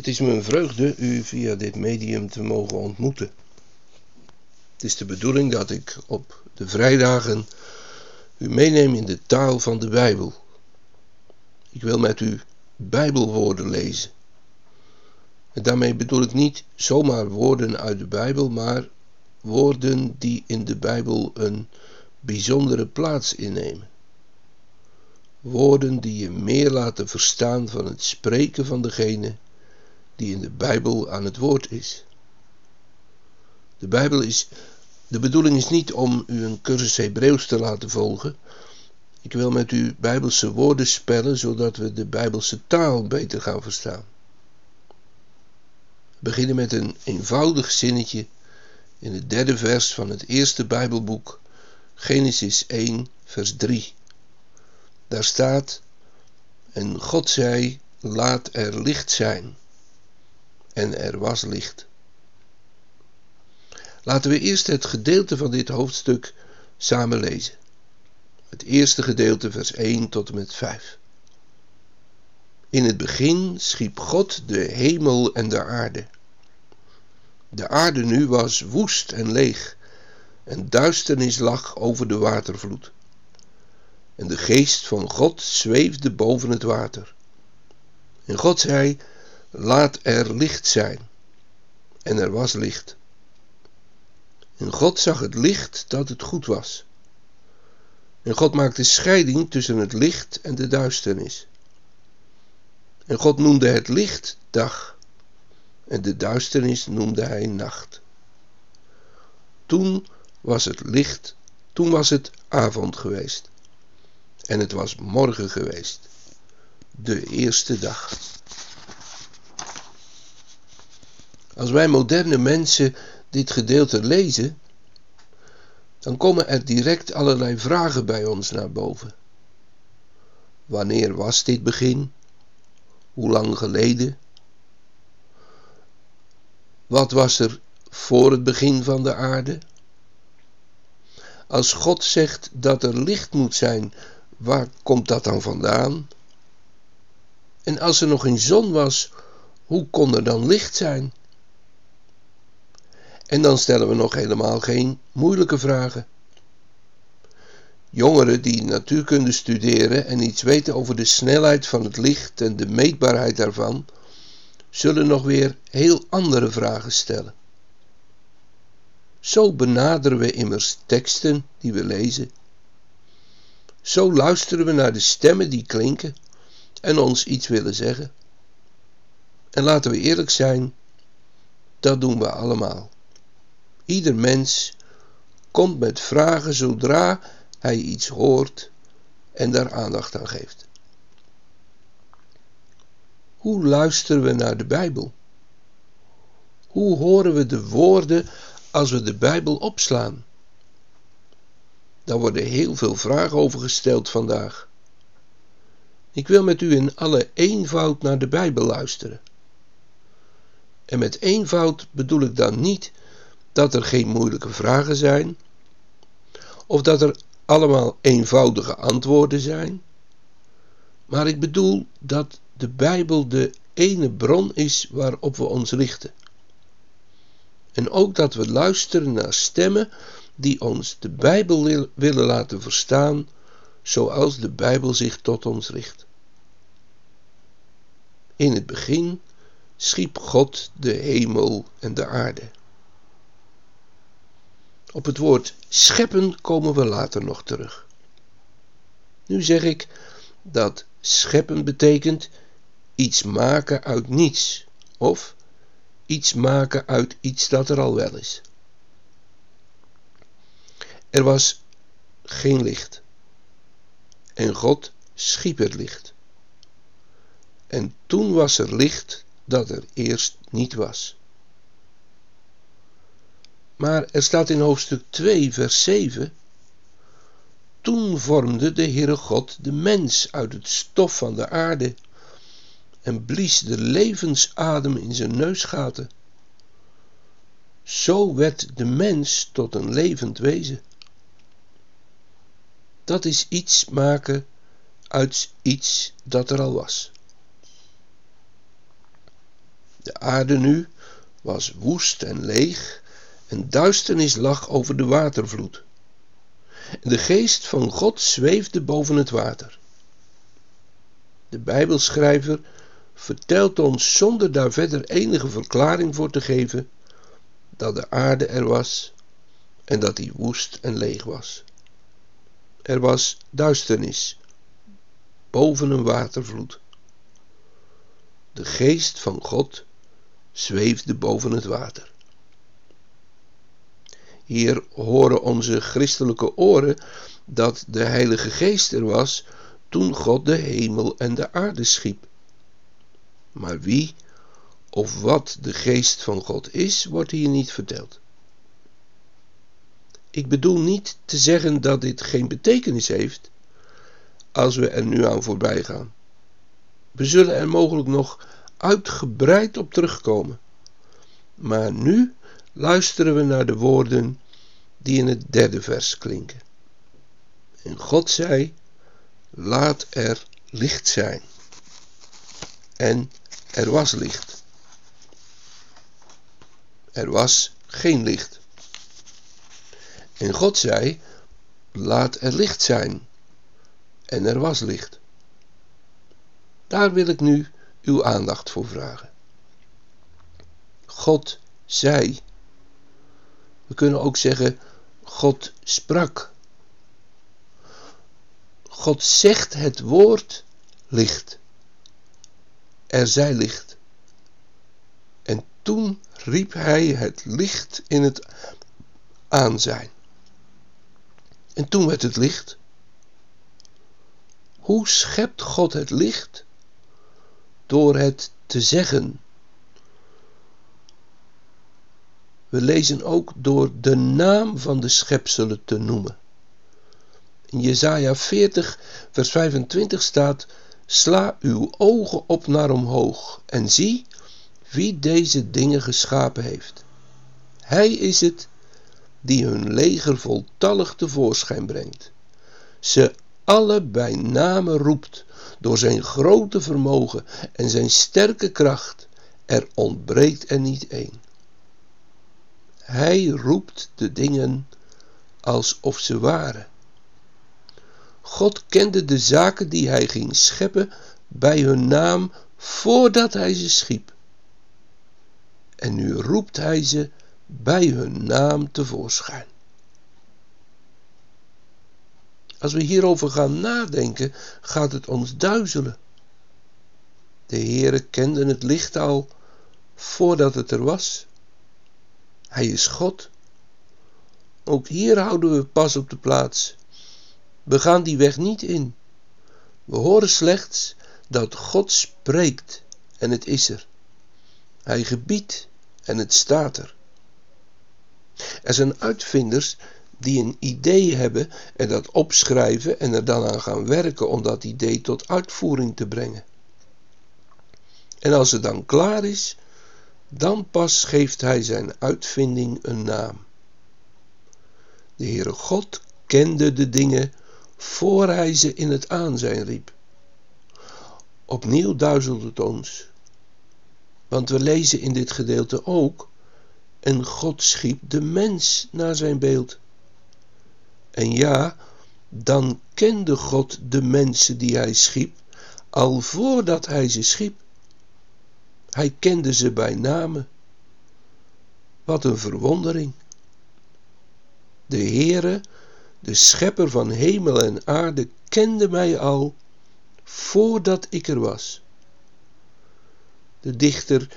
Het is me een vreugde u via dit medium te mogen ontmoeten. Het is de bedoeling dat ik op de vrijdagen u meeneem in de taal van de Bijbel. Ik wil met u Bijbelwoorden lezen. En daarmee bedoel ik niet zomaar woorden uit de Bijbel, maar woorden die in de Bijbel een bijzondere plaats innemen. Woorden die je meer laten verstaan van het spreken van degene die in de Bijbel aan het woord is. De Bijbel is. De bedoeling is niet om u een cursus Hebreeuws te laten volgen. Ik wil met u Bijbelse woorden spellen, zodat we de Bijbelse taal beter gaan verstaan. We beginnen met een eenvoudig zinnetje in het derde vers van het eerste Bijbelboek, Genesis 1, vers 3. Daar staat: En God zei: Laat er licht zijn. En er was licht. Laten we eerst het gedeelte van dit hoofdstuk samen lezen. Het eerste gedeelte, vers 1 tot en met 5. In het begin schiep God de hemel en de aarde. De aarde nu was woest en leeg, en duisternis lag over de watervloed. En de geest van God zweefde boven het water. En God zei: Laat er licht zijn. En er was licht. En God zag het licht dat het goed was. En God maakte scheiding tussen het licht en de duisternis. En God noemde het licht dag, en de duisternis noemde hij nacht. Toen was het licht, toen was het avond geweest. En het was morgen geweest, de eerste dag. Als wij moderne mensen dit gedeelte lezen, dan komen er direct allerlei vragen bij ons naar boven. Wanneer was dit begin? Hoe lang geleden? Wat was er voor het begin van de aarde? Als God zegt dat er licht moet zijn, waar komt dat dan vandaan? En als er nog geen zon was, hoe kon er dan licht zijn? En dan stellen we nog helemaal geen moeilijke vragen. Jongeren die natuurkunde studeren en iets weten over de snelheid van het licht en de meetbaarheid daarvan, zullen nog weer heel andere vragen stellen. Zo benaderen we immers teksten die we lezen. Zo luisteren we naar de stemmen die klinken en ons iets willen zeggen. En laten we eerlijk zijn, dat doen we allemaal. Ieder mens komt met vragen zodra hij iets hoort en daar aandacht aan geeft. Hoe luisteren we naar de Bijbel? Hoe horen we de woorden als we de Bijbel opslaan? Daar worden heel veel vragen over gesteld vandaag. Ik wil met u in alle eenvoud naar de Bijbel luisteren. En met eenvoud bedoel ik dan niet dat er geen moeilijke vragen zijn, of dat er allemaal eenvoudige antwoorden zijn, maar ik bedoel dat de Bijbel de ene bron is waarop we ons richten. En ook dat we luisteren naar stemmen die ons de Bijbel willen laten verstaan zoals de Bijbel zich tot ons richt. In het begin schiep God de hemel en de aarde. Op het woord scheppen komen we later nog terug. Nu zeg ik dat scheppen betekent iets maken uit niets of iets maken uit iets dat er al wel is. Er was geen licht en God schiep het licht. En toen was er licht dat er eerst niet was. Maar er staat in hoofdstuk 2, vers 7. Toen vormde de Heere God de mens uit het stof van de aarde en blies de levensadem in zijn neusgaten. Zo werd de mens tot een levend wezen. Dat is iets maken uit iets dat er al was. De aarde nu was woest en leeg en duisternis lag over de watervloed. De geest van God zweefde boven het water. De Bijbelschrijver vertelt ons zonder daar verder enige verklaring voor te geven dat de aarde er was en dat die woest en leeg was. Er was duisternis boven een watervloed. De geest van God zweefde boven het water. Hier horen onze christelijke oren dat de Heilige Geest er was toen God de hemel en de aarde schiep. Maar wie of wat de geest van God is, wordt hier niet verteld. Ik bedoel niet te zeggen dat dit geen betekenis heeft als we er nu aan voorbij gaan. We zullen er mogelijk nog uitgebreid op terugkomen. Maar nu luisteren we naar de woorden die in het derde vers klinken. En God zei: Laat er licht zijn. En er was licht. Er was geen licht. En God zei: Laat er licht zijn. En er was licht. Daar wil ik nu uw aandacht voor vragen. God zei. We kunnen ook zeggen: God sprak. God zegt het woord licht. Er zij licht. En toen riep hij het licht in het aanzijn. En toen werd het licht. Hoe schept God het licht? Door het te zeggen. We lezen ook door de naam van de schepselen te noemen. In Jesaja 40, vers 25 staat: Sla uw ogen op naar omhoog en zie wie deze dingen geschapen heeft. Hij is het die hun leger voltallig tevoorschijn brengt. Ze alle bij name roept door zijn grote vermogen en zijn sterke kracht. Er ontbreekt er niet één. Hij roept de dingen alsof ze waren. God kende de zaken die hij ging scheppen bij hun naam voordat hij ze schiep. En nu roept hij ze bij hun naam tevoorschijn. Als we hierover gaan nadenken, gaat het ons duizelen. De Heere kende het licht al voordat het er was. Hij is God. Ook hier houden we pas op de plaats. We gaan die weg niet in. We horen slechts dat God spreekt en het is er. Hij gebiedt en het staat er. Er zijn uitvinders die een idee hebben en dat opschrijven en er dan aan gaan werken om dat idee tot uitvoering te brengen. En als het dan klaar is, dan pas geeft hij zijn uitvinding een naam. De Heere God kende de dingen voor hij ze in het aanzijn riep. Opnieuw duizelt het ons, want we lezen in dit gedeelte ook, en God schiep de mens naar zijn beeld. En ja, dan kende God de mensen die hij schiep, al voordat hij ze schiep. Hij kende ze bij name. Wat een verwondering. De Heere, de schepper van hemel en aarde, kende mij al voordat ik er was. De dichter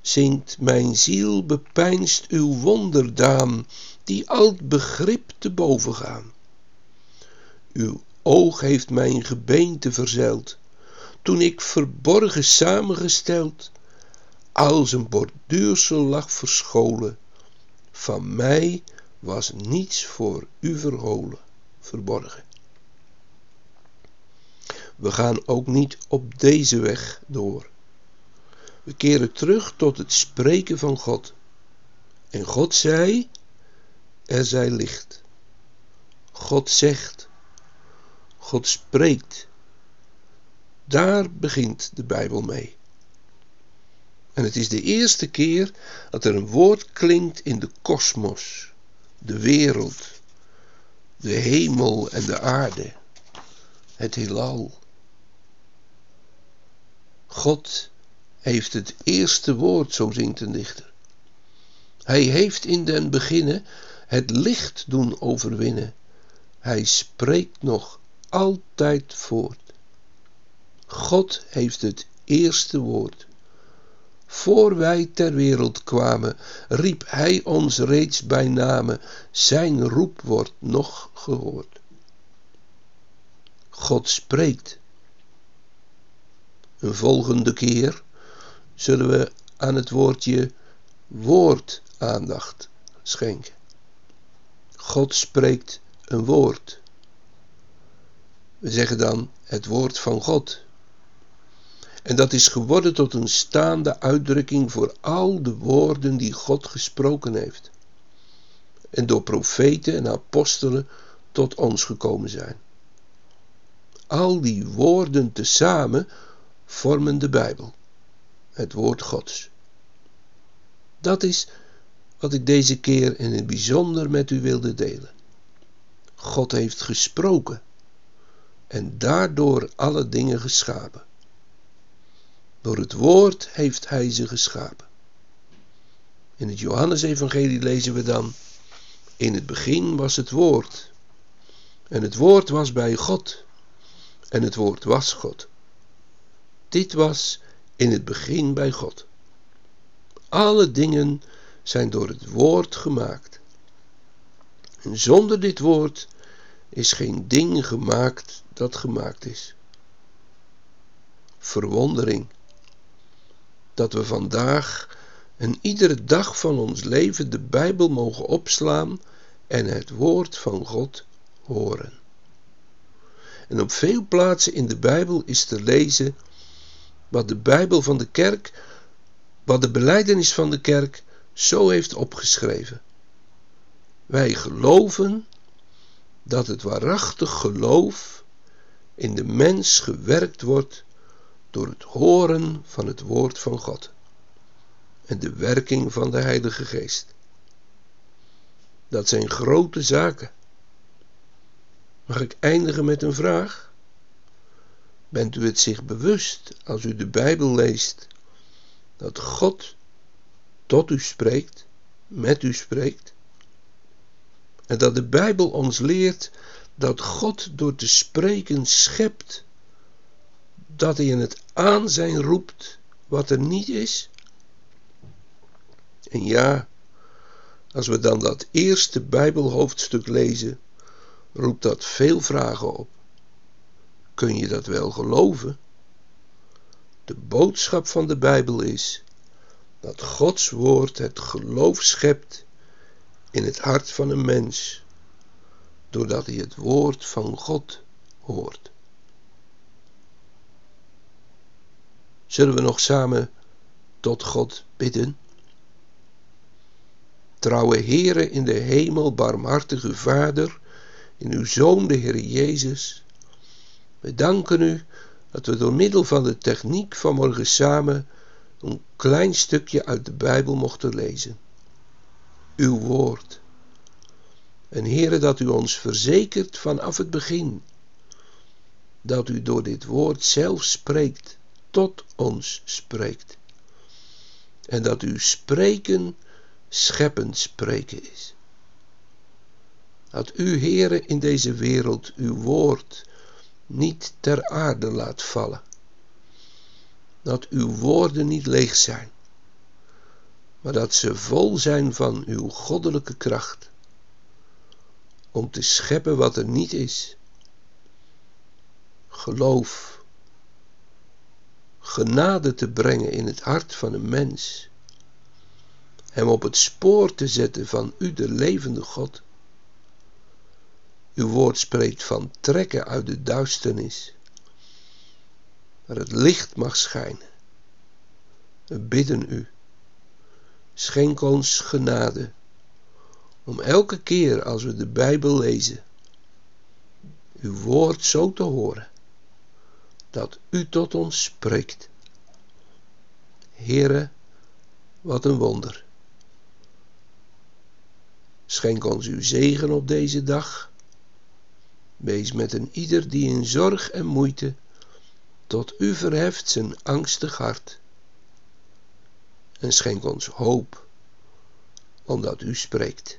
zingt: Mijn ziel bepeinst uw wonderdaan, die al begrip te boven gaan. Uw oog heeft mijn gebeente verzeild, toen ik verborgen samengesteld als een borduursel lag verscholen. Van mij was niets voor u verholen, verborgen. We gaan ook niet op deze weg door. We keren terug tot het spreken van God. En God zei: Er zij licht. God zegt. God spreekt. Daar begint de Bijbel mee. En het is de eerste keer dat er een woord klinkt in de kosmos, de wereld, de hemel en de aarde, het heelal. God heeft het eerste woord, zo zingt een dichter. Hij heeft in den beginnen het licht doen overwinnen. Hij spreekt nog altijd voort. God heeft het eerste woord. Voor wij ter wereld kwamen, riep Hij ons reeds bij name, Zijn roep wordt nog gehoord. God spreekt. Een volgende keer zullen we aan het woordje woord aandacht schenken. God spreekt een woord. We zeggen dan het woord van God. En dat is geworden tot een staande uitdrukking voor al de woorden die God gesproken heeft. En door profeten en apostelen tot ons gekomen zijn. Al die woorden tezamen vormen de Bijbel, het woord Gods. Dat is wat ik deze keer in het bijzonder met u wilde delen. God heeft gesproken en daardoor alle dingen geschapen. Door het woord heeft hij ze geschapen. In het Johannesevangelie lezen we dan: In het begin was het woord. En het woord was bij God. En het woord was God. Dit was in het begin bij God. Alle dingen zijn door het woord gemaakt. En zonder dit woord is geen ding gemaakt dat gemaakt is. Verwondering dat we vandaag en iedere dag van ons leven de Bijbel mogen opslaan en het woord van God horen. En op veel plaatsen in de Bijbel is te lezen wat de Bijbel van de kerk, wat de beleidenis van de kerk zo heeft opgeschreven. Wij geloven dat het waarachtig geloof in de mens gewerkt wordt door het horen van het woord van God en de werking van de Heilige Geest. Dat zijn grote zaken. Mag ik eindigen met een vraag? Bent u het zich bewust als u de Bijbel leest dat God tot u spreekt, met u spreekt? En dat de Bijbel ons leert dat God door te spreken schept dat hij in het aanzijn roept wat er niet is? En ja, als we dan dat eerste Bijbelhoofdstuk lezen, roept dat veel vragen op. Kun je dat wel geloven? De boodschap van de Bijbel is dat Gods woord het geloof schept in het hart van een mens, doordat hij het woord van God hoort. Zullen we nog samen tot God bidden? Trouwe Heere in de hemel, barmhartige Vader, in uw Zoon, de Heer Jezus, we danken u dat we door middel van de techniek vanmorgen samen een klein stukje uit de Bijbel mochten lezen. Uw woord. En Heere, dat u ons verzekert vanaf het begin dat u door dit woord zelf spreekt tot ons spreekt. En dat uw spreken scheppend spreken is. Dat u, Heere, in deze wereld uw woord niet ter aarde laat vallen. Dat uw woorden niet leeg zijn, maar dat ze vol zijn van uw goddelijke kracht. Om te scheppen wat er niet is. Geloof genade te brengen in het hart van een mens, hem op het spoor te zetten van u, de levende God. Uw woord spreekt van trekken uit de duisternis, waar het licht mag schijnen. We bidden u, schenk ons genade, om elke keer als we de Bijbel lezen, uw woord zo te horen, dat u tot ons spreekt. Heere, wat een wonder. Schenk ons uw zegen op deze dag. Wees met een ieder die in zorg en moeite tot u verheft zijn angstig hart. En schenk ons hoop, omdat u spreekt.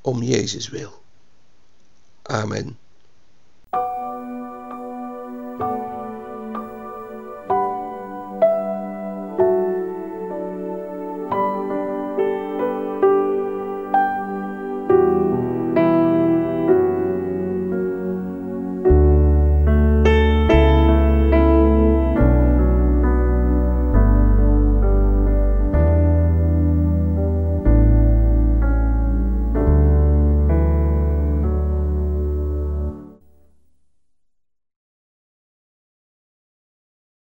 Om Jezus wil. Amen.